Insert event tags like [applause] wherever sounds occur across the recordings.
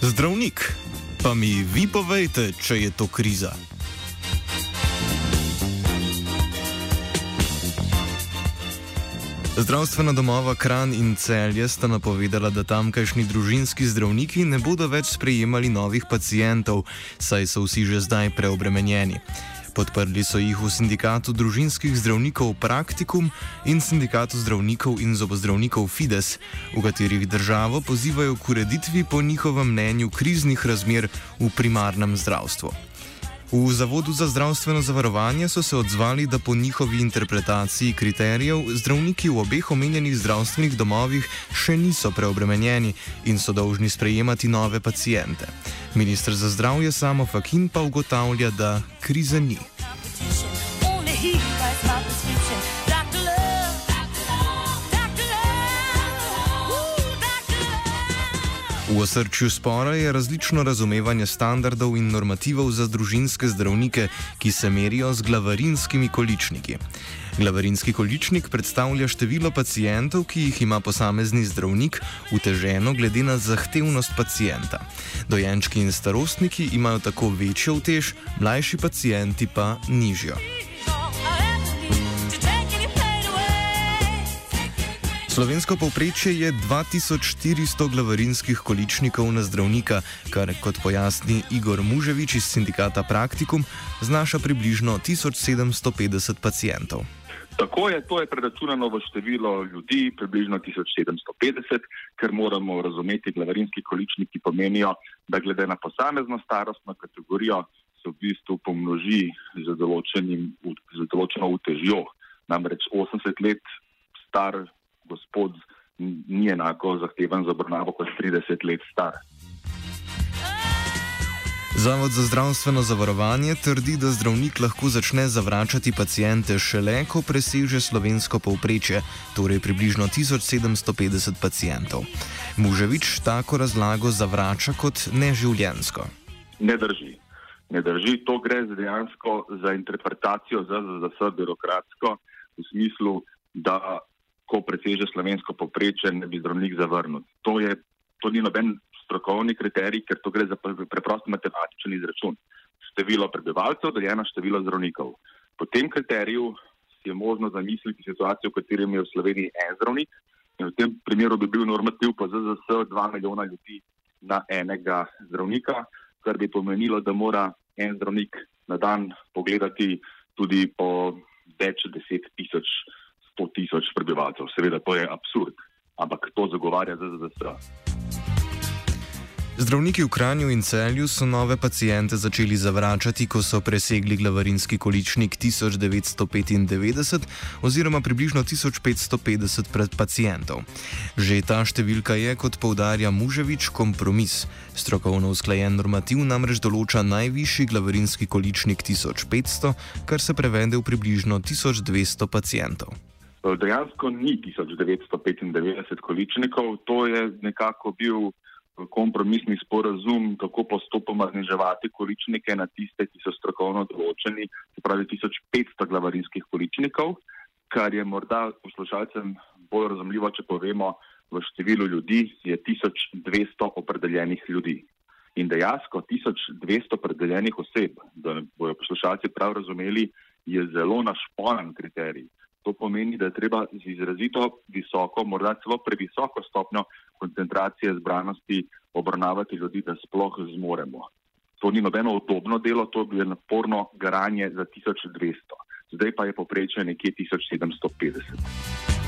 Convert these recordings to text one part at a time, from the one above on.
Zdravnik, pa mi vi povejte, če je to kriza. Zdravstvena domova Kran in Celje sta napovedala, da tamkajšnji družinski zdravniki ne bodo več sprejemali novih pacijentov, saj so vsi že zdaj preobremenjeni. Podprli so jih v sindikatu družinskih zdravnikov Praktikum in sindikatu zdravnikov in zobozdravnikov Fides, v katerih državo pozivajo k ureditvi po njihovem mnenju kriznih razmer v primarnem zdravstvu. V Zavodu za zdravstveno zavarovanje so se odzvali, da po njihovi interpretaciji kriterijev zdravniki v obeh omenjenih zdravstvenih domovih še niso preobremenjeni in so dolžni sprejemati nove pacijente. Ministr za zdravje Samo Fakin pa ugotavlja, da krize ni. V osrčju spora je različno razumevanje standardov in normativov za družinske zdravnike, ki se merijo z glavarinskimi količniki. Glavarinski količnik predstavlja število pacijentov, ki jih ima posamezni zdravnik, uteženo glede na zahtevnost pacijenta. Dojenčki in starostniki imajo tako večjo utež, mlajši pacijenti pa nižjo. Slovensko povprečje je 2400 glavarinskih količnikov na zdravnika, kar, kot pojasni Igor Muževič iz sindikata Praktikum, znaša približno 1750 pacijentov. Tako je, to je preračunano v število ljudi, približno 1750, ker moramo razumeti, da glavarinski količniki pomenijo, da glede na posamezno starostno kategorijo se v bistvu pomnoži z, z določeno utežjo. Namreč 80 let star gospod ni enako zahteven za obravnavo kot 30 let star. Zavod za zdravstveno zavarovanje trdi, da zdravnik lahko začne zavračati pacijente šele, ko preseže slovensko povprečje, torej približno 1750 pacijentov. Muževič tako razlago zavrača kot neživljensko. Ne drži. Ne drži, to gre dejansko za interpretacijo ZZS birokratsko v smislu, da ko preseže slovensko poprečje, ne bi zdravnik zavrnil. To, je, to ni noben strokovni kriterij, ker to gre za preprost matematičen izračun. Število prebivalcev deljeno število zdravnikov. Po tem kriteriju je možno zamisliti situacijo, v kateri je v Sloveniji en zdravnik in v tem primeru bi bil normativ pa ZZS 2 milijona ljudi na enega zdravnika, kar bi pomenilo, da mora en zdravnik na dan pogledati tudi po več deset tisoč 100 tisoč prebivalcev. Seveda, to je absurd, ampak to zagovarja ZZS. Zdravniki v Kranju in Celju so nove pacijente začeli zavračati, ko so presegli glavarinski količnik 1995 oziroma približno 1550 pacijentov. Že ta številka je, kot povdarja Muževič, kompromis. Strokovno usklajen normativ namreč določa najvišji glavarinski količnik 1500, kar se prevede v približno 1200 pacijentov. Dejansko ni 1995 količnikov, to je nekako bil kompromisni sporazum, kako postopoma zniževati količnike na tiste, ki so strokovno določeni, se pravi 1500 glavarinskih količnikov, kar je morda poslušalcem bolj razumljivo, če povemo, v številu ljudi je 1200 opredeljenih ljudi. In dejansko 1200 opredeljenih oseb, da bojo poslušalci prav razumeli, je zelo našponan kriterij. To pomeni, da je treba z izrazito visoko, morda celo previsoko stopnjo koncentracije zbranosti obravnavati ljudi, da sploh zmoremo. To ni nobeno udobno delo, to je naporno garanje za 1200. Zdaj pa je poprečje nekje 1750.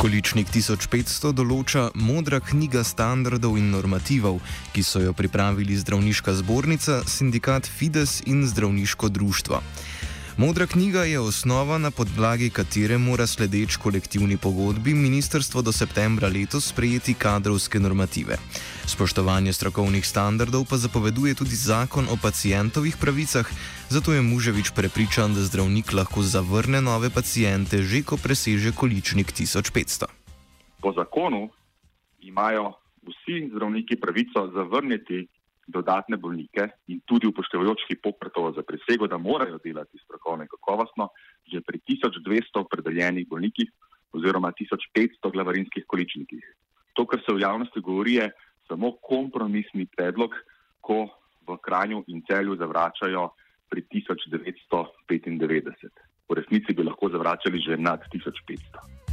Količnik 1500 določa modra knjiga standardov in normativov, ki so jo pripravili zdravniška zbornica, sindikat Fides in zdravniško društvo. Modra knjiga je osnova, na podlagi katere mora sledeč kolektivni pogodbi ministrstvo do septembra letos sprejeti kadrovske normative. Spoštovanje strokovnih standardov pa zapoveduje tudi zakon o pacijentovih pravicah, zato je Muževič prepričan, da zdravnik lahko zavrne nove pacijente, že ko preseže količnik 1500. Po zakonu imajo vsi zdravniki pravico zavrniti dodatne bolnike in tudi upoštevajoč Hipokratovo za presego, da morajo delati strokovno in kakovostno, že pri 1200 predeljenih bolnikih oziroma 1500 glavarinskih količnikih. To, kar se v javnosti govori, je samo kompromisni predlog, ko v Kranju in celju zavračajo pri 1995. V resnici bi lahko zavračali že nad 1500.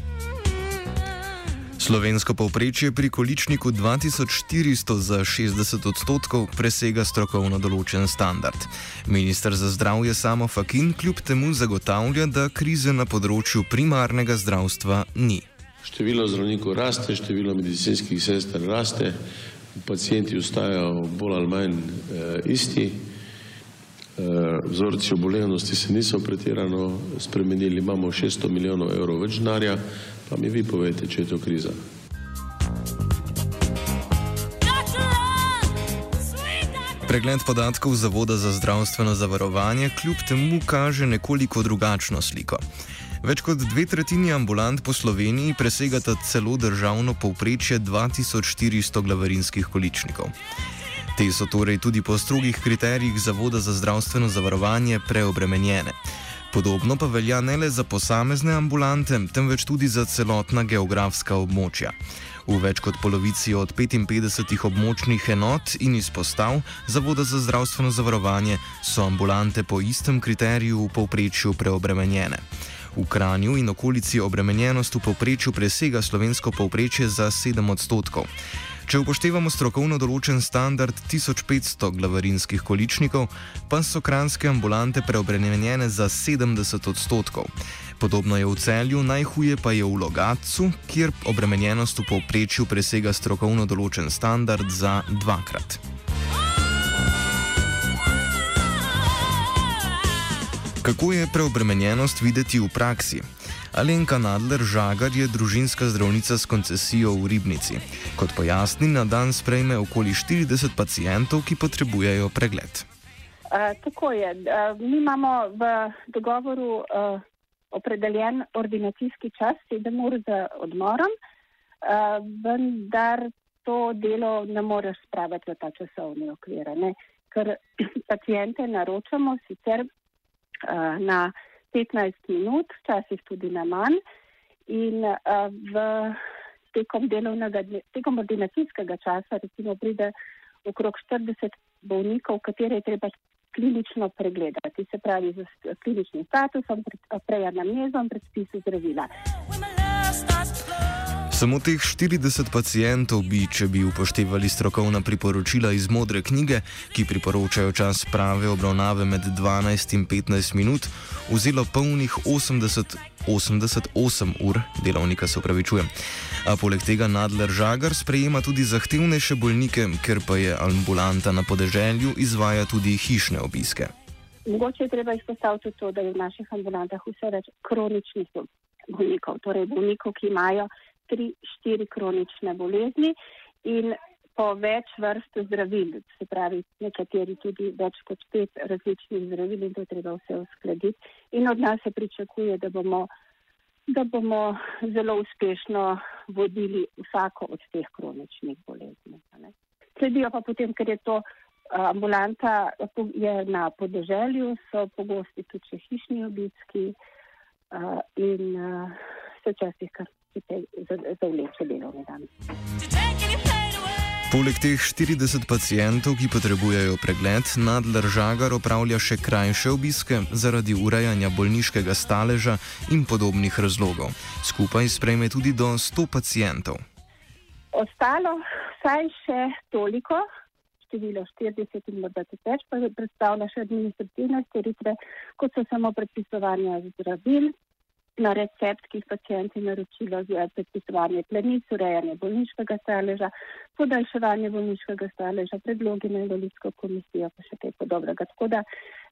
Slovensko povprečje pri količniku 2400 za 60 odstotkov presega strokovno določen standard. Ministr za zdravje Samo Fakin kljub temu zagotavlja, da krize na področju primarnega zdravstva ni. Število zdravnikov raste, število medicinskih sester raste, pacijenti ostajajo bolj ali manj eh, isti. Eh, vzorci obolevnosti se niso pretirano spremenili, imamo 600 milijonov evrov več denarja, Pa mi vi povete, če je to kriza. Pregled podatkov Zavoda za zdravstveno zavarovanje kljub temu kaže nekoliko drugačno sliko. Več kot dve tretjini ambulant po Sloveniji presegata celo državno povprečje 2400 glavarinskih količnikov. Te so torej tudi po strogih kriterijih Zavoda za zdravstveno zavarovanje preobremenjene. Podobno pa velja ne le za posamezne ambulante, temveč tudi za celotna geografska območja. V več kot polovici od 55 območnih enot in izpostav Zavoda za zdravstveno zavarovanje so ambulante po istem kriteriju v povprečju preobremenjene. V Kranju in okolici obremenjenost v povprečju presega slovensko povprečje za 7 odstotkov. Če upoštevamo strokovno določen standard 1500 glavarinskih količnikov, pa so kranske ambulante preobremenjene za 70 odstotkov. Podobno je v celju, najhuje pa je v Logatcu, kjer obremenjenost v povprečju presega strokovno določen standard za dvakrat. Kako je preobremenjenost videti v praksi? Alenka Nadler Žagar je družinska zdravnica s koncesijo v Ribnici. Kot pojasni, na dan sprejme okoli 40 pacijentov, ki potrebujejo pregled. Uh, tako je. Uh, mi imamo v dogovoru uh, opredeljen ordinacijski čas, sedem ur za odmorom, uh, vendar to delo ne moreš spraviti v ta časovni okvir, ker [clears throat] pacijente naročamo sicer uh, na 15 minut, včasih tudi na manj. In uh, v tekom tekom ordinacijskega časa, recimo, pride okrog 40 bolnikov, katere je treba klinično pregledati, se pravi z kliničnim statusom, prej anamnezom, predpisu zdravila. Samo teh 40 pacijentov bi, če bi upoštevali strokovna priporočila iz modre knjige, ki priporočajo čas prave obravnave med 12 in 15 minut, vzelo polnih 80, 88 ur, delovnika se upravičujem. A poleg tega nadler žagar sprejema tudi zahtevnejše bolnike, ker pa je ambulanta na podeželju izvaja tudi hišne obiske. Mogoče je treba izpostaviti to, da je v naših ambulantah vse več kroničnih bolnikov, torej bolnikov, ki imajo tri, štiri kronične bolezni in po več vrst zdravil, se pravi, nekateri tudi več kot pet različnih zdravil in to treba vse uskladiti. In od nas se pričakuje, da bomo, da bomo zelo uspešno vodili vsako od teh kroničnih bolezni. Sledijo pa potem, ker je to ambulanta je na podeželju, so pogosti tudi hišni obiski uh, in se včasih kar zavleče delovni dan. Poleg teh 40 pacijentov, ki potrebujejo pregled, Nadler Žagar opravlja še krajše obiske zaradi urejanja bolniškega staleža in podobnih razlogov. Skupaj sprejme tudi do 100 pacijentov. Ostalo vsaj še toliko, število 40 in morda tudi več, pa predstavlja še administrativne storitve, kot so samo predpisovanje zdravil, na recept, ki jih pacijenti naročilo za predpisovanje plenic, urejanje bolniškega staleža, podaljševanje bolniškega staleža, predlogi na invalidsko komisijo, pa še kaj podobnega. Tako da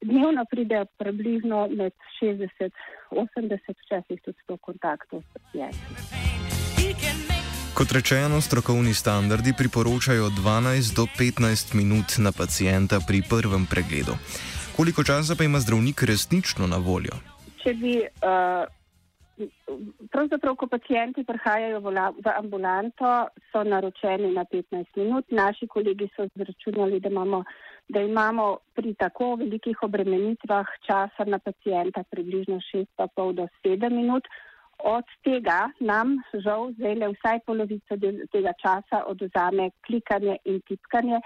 dnevno pride približno med 60, 80, včasih tudi 100 kontaktov s pacijenti. Kot rečeno, strokovni standardi priporočajo 12 do 15 minut na pacijenta pri prvem pregledu. Koliko časa pa ima zdravnik resnično na voljo? Če bi uh, Pravzaprav, ko pacijenti prihajajo v ambulanto, so naročeni na 15 minut. Naši kolegi so zračunali, da imamo, da imamo pri tako velikih obremenitvah časa na pacijenta približno 6,5 do 7 minut. Od tega nam žal zdaj le vsaj polovico tega časa oduzame klikanje in tipkanje,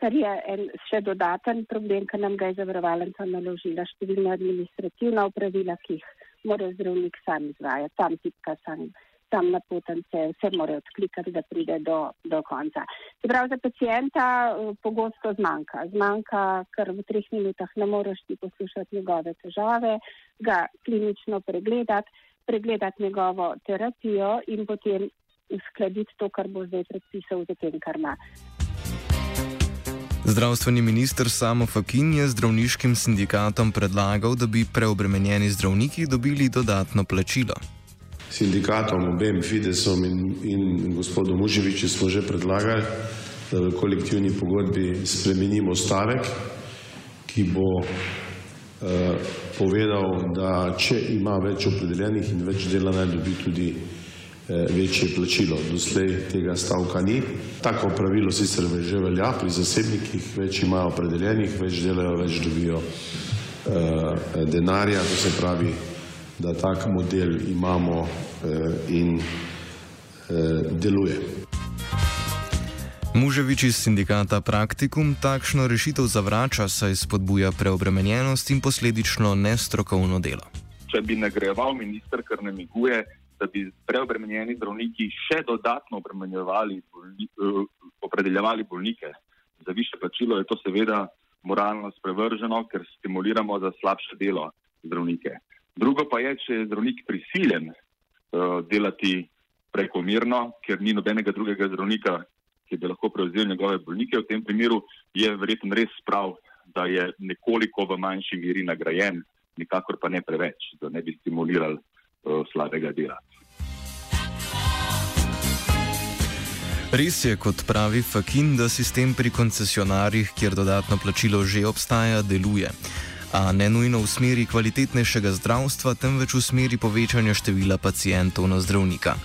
kar je en še dodaten problem, ker nam ga je zavarovalnica naložila številne administrativna upravila, ki jih mora zdravnik sam izvajati, sam tipka, sam, sam na potence, vse mora odklikati, da pride do, do konca. Se pravi, za pacijenta uh, pogosto zmanjka. Zmanjka, ker v treh minutah ne moreš ti poslušati njegove težave, ga klinično pregledati, pregledati njegovo terapijo in potem uskladiti to, kar bo zdaj predpisal za tem, kar ima. Zdravstveni minister Samo Fakin je zdravniškim sindikatom predlagal, da bi preobremenjeni zdravniki dobili dodatno plačilo. Sindikatom, obem Fidesom in, in gospodu Muževiču smo že predlagali, da v kolektivni pogodbi spremenimo stavek, ki bo eh, povedal, da če ima več opredeljenih in več dela, naj dobi tudi večje plačilo. Doslej tega stavka ni. Tako pravilo sicer že velja pri zasebnikih, več imajo opredeljenih, več delajo, več dobijo eh, denarja. To se pravi, da tak model imamo eh, in eh, deluje. Muževič iz sindikata Praktikum takšno rešitev zavrača, saj spodbuja preobremenjenost in posledično nestrokovno delo. Če bi nagrajeval minister, kar namiguje, da bi preobremenjeni zdravniki še dodatno obremenjevali, bolni, uh, opredeljevali bolnike za više plačilo, je to seveda moralno sprevrženo, ker stimuliramo za slabše delo zdravnike. Drugo pa je, če je zdravnik prisiljen uh, delati prekomirno, ker ni nobenega drugega zdravnika, ki bi lahko prevzel njegove bolnike. V tem primeru je verjetno res prav, da je nekoliko v manjši meri nagrajen, nikakor pa ne preveč, da ne bi stimulirali slabega dela. Res je, kot pravi Fakin, da sistem pri koncesionarjih, kjer dodatno plačilo že obstaja, deluje. A ne nujno v smeri kvalitetnejšega zdravstva, temveč v smeri povečanja števila pacijentov na zdravnika.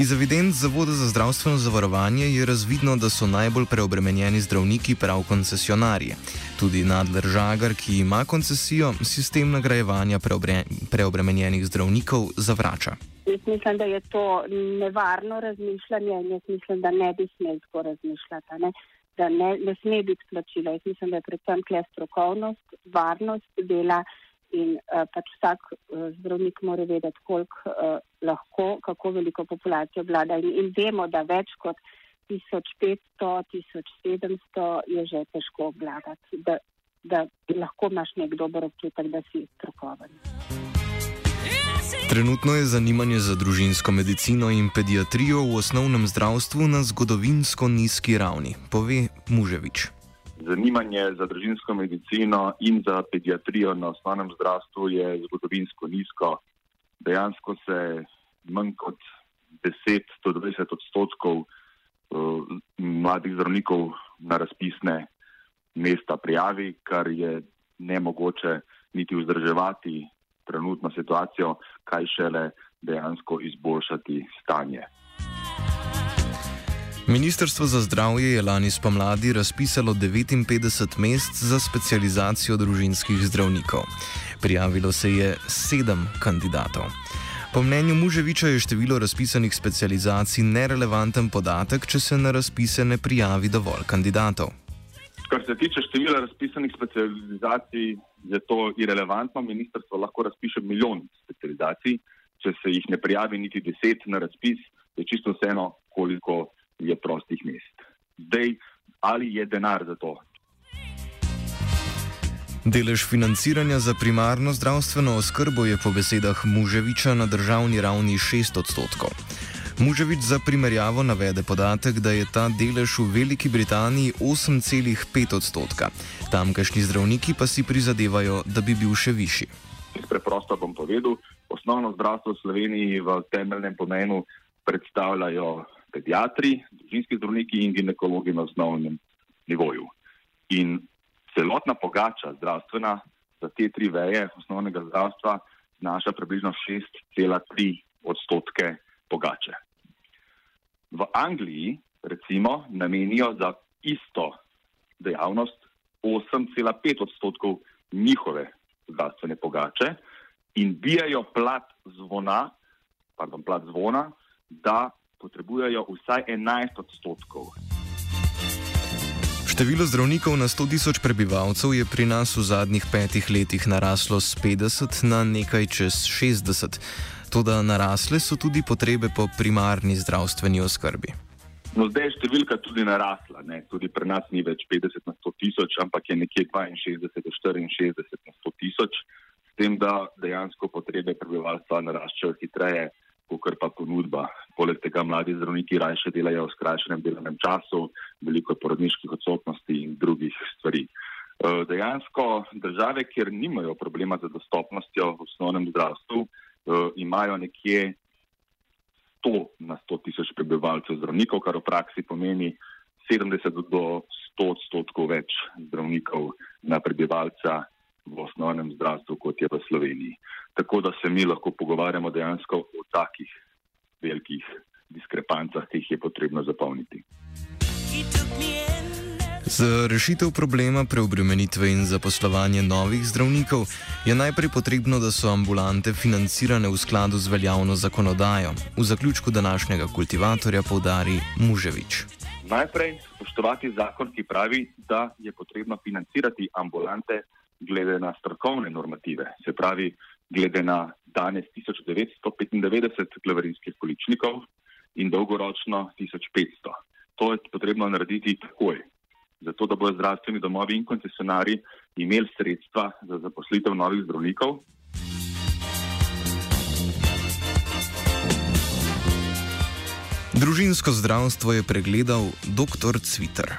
Iz evidenc Zavoda za zdravstveno zavarovanje je razvidno, da so najbolj preobremenjeni zdravniki prav koncesionarji. Tudi Nadler Žagar, ki ima koncesijo, sistem nagrajevanja preobre preobremenjenih zdravnikov zavrača. Jaz mislim, da je to nevarno razmišljanje in jaz mislim, da ne bi smeli tako razmišljati. Ne? Da ne, ne sme biti plačila. Jaz mislim, da je predvsem kle strokovnost, varnost dela in uh, pač vsak uh, zdravnik mora vedeti, koliko uh, lahko, kako veliko populacijo vlada. In, in vemo, da več kot 1500, 1700 je že težko obvladati, da, da lahko imaš nek dober občutek, da si strokoven. Trenutno je zanimanje za družinsko medicino in pediatrijo v osnovnem zdravstvu na zgodovinsko nizki ravni, pove Muževič zanimanje za družinsko medicino in za pediatrijo na osnovnem zdravstvu je zgodovinsko nizko. Dejansko se manj kot 10 do 20 odstotkov uh, mladih zdravnikov na razpisne mesta prijavi, kar je nemogoče niti vzdrževati trenutno situacijo, kaj šele dejansko izboljšati stanje. Ministrstvo za zdravje je lani spomladi razpisalo 59 mest za specializacijo družinskih zdravnikov. Prijavilo se je sedem kandidatov. Po mnenju Muževiča je število razpisanih specializacij nerelevanten podatek, če se na razpise ne prijavi dovolj kandidatov. Kar se tiče števila razpisanih specializacij, je to irrelevantno. Ministrstvo lahko razpiše milijon specializacij, če se jih ne prijavi niti deset na razpis, je čisto vseeno, koliko je prostih mest. Zdaj, ali je denar za to? Delež financiranja za primarno zdravstveno oskrbo je po besedah Muževiča na državni ravni 6 odstotkov. Muževič za primerjavo navede podatek, da je ta delež v Veliki Britaniji 8,5 odstotka. Tamkajšnji zdravniki pa si prizadevajo, da bi bil še višji. Preprosto bom povedal, osnovno zdravstvo v Sloveniji v temeljnem pomenu predstavljajo pediatri, družinski zdravniki in ginekologi na osnovnem nivoju. In celotna pogača zdravstvena za te tri veje osnovnega zdravstva znaša približno 6,3 odstotke pogače. V Angliji, recimo, namenijo za isto dejavnost 8,5 odstotkov njihove zdravstvene pogače in bijajo plat zvona, pardon, plat zvona, da potrebujejo vsaj 11 odstotkov. Število zdravnikov na 100 tisoč prebivalcev je pri nas v zadnjih petih letih naraslo z 50 na nekaj čez 60. Toda narasle so tudi potrebe po primarni zdravstveni oskrbi. No, zdaj je številka tudi narasla. Ne? Tudi pri nas ni več 50 na 100 tisoč, ampak je nekje 62 do 64 na 100 tisoč, s tem, da dejansko potrebe prebivalstva naraščajo hitreje kot pa ponudba. Poleg tega mladi zdravniki raje delajo v skrajšenem delovnem času, veliko porodniških odsotnosti in drugih stvari. Eh, dejansko države, kjer nimajo problema z dostopnostjo v osnovnem zdravstvu, eh, imajo nekje 100 na 100 tisoč prebivalcev zdravnikov, kar v praksi pomeni 70 do 100 odstotkov več zdravnikov na prebivalca v osnovnem zdravstvu, kot je v Sloveniji. Tako da se mi lahko pogovarjamo dejansko o takih velikih diskrepancah, ki jih je potrebno zapolniti. Za rešitev problema preobremenitve in zaposlovanje novih zdravnikov je najprej potrebno, da so ambulante financirane v skladu z veljavno zakonodajo. V zaključku današnjega kultivatorja povdari Muževič. Najprej spoštovati zakon, ki pravi, da je potrebno financirati ambulante glede na strokovne normative, se pravi, glede na danes 1995 glavarinskih količnikov in dolgoročno 1500. To je potrebno narediti takoj, zato da bodo zdravstveni domovi in koncesionari imeli sredstva za zaposlitev novih zdravnikov. Družinsko zdravstvo je pregledal dr. Cviter.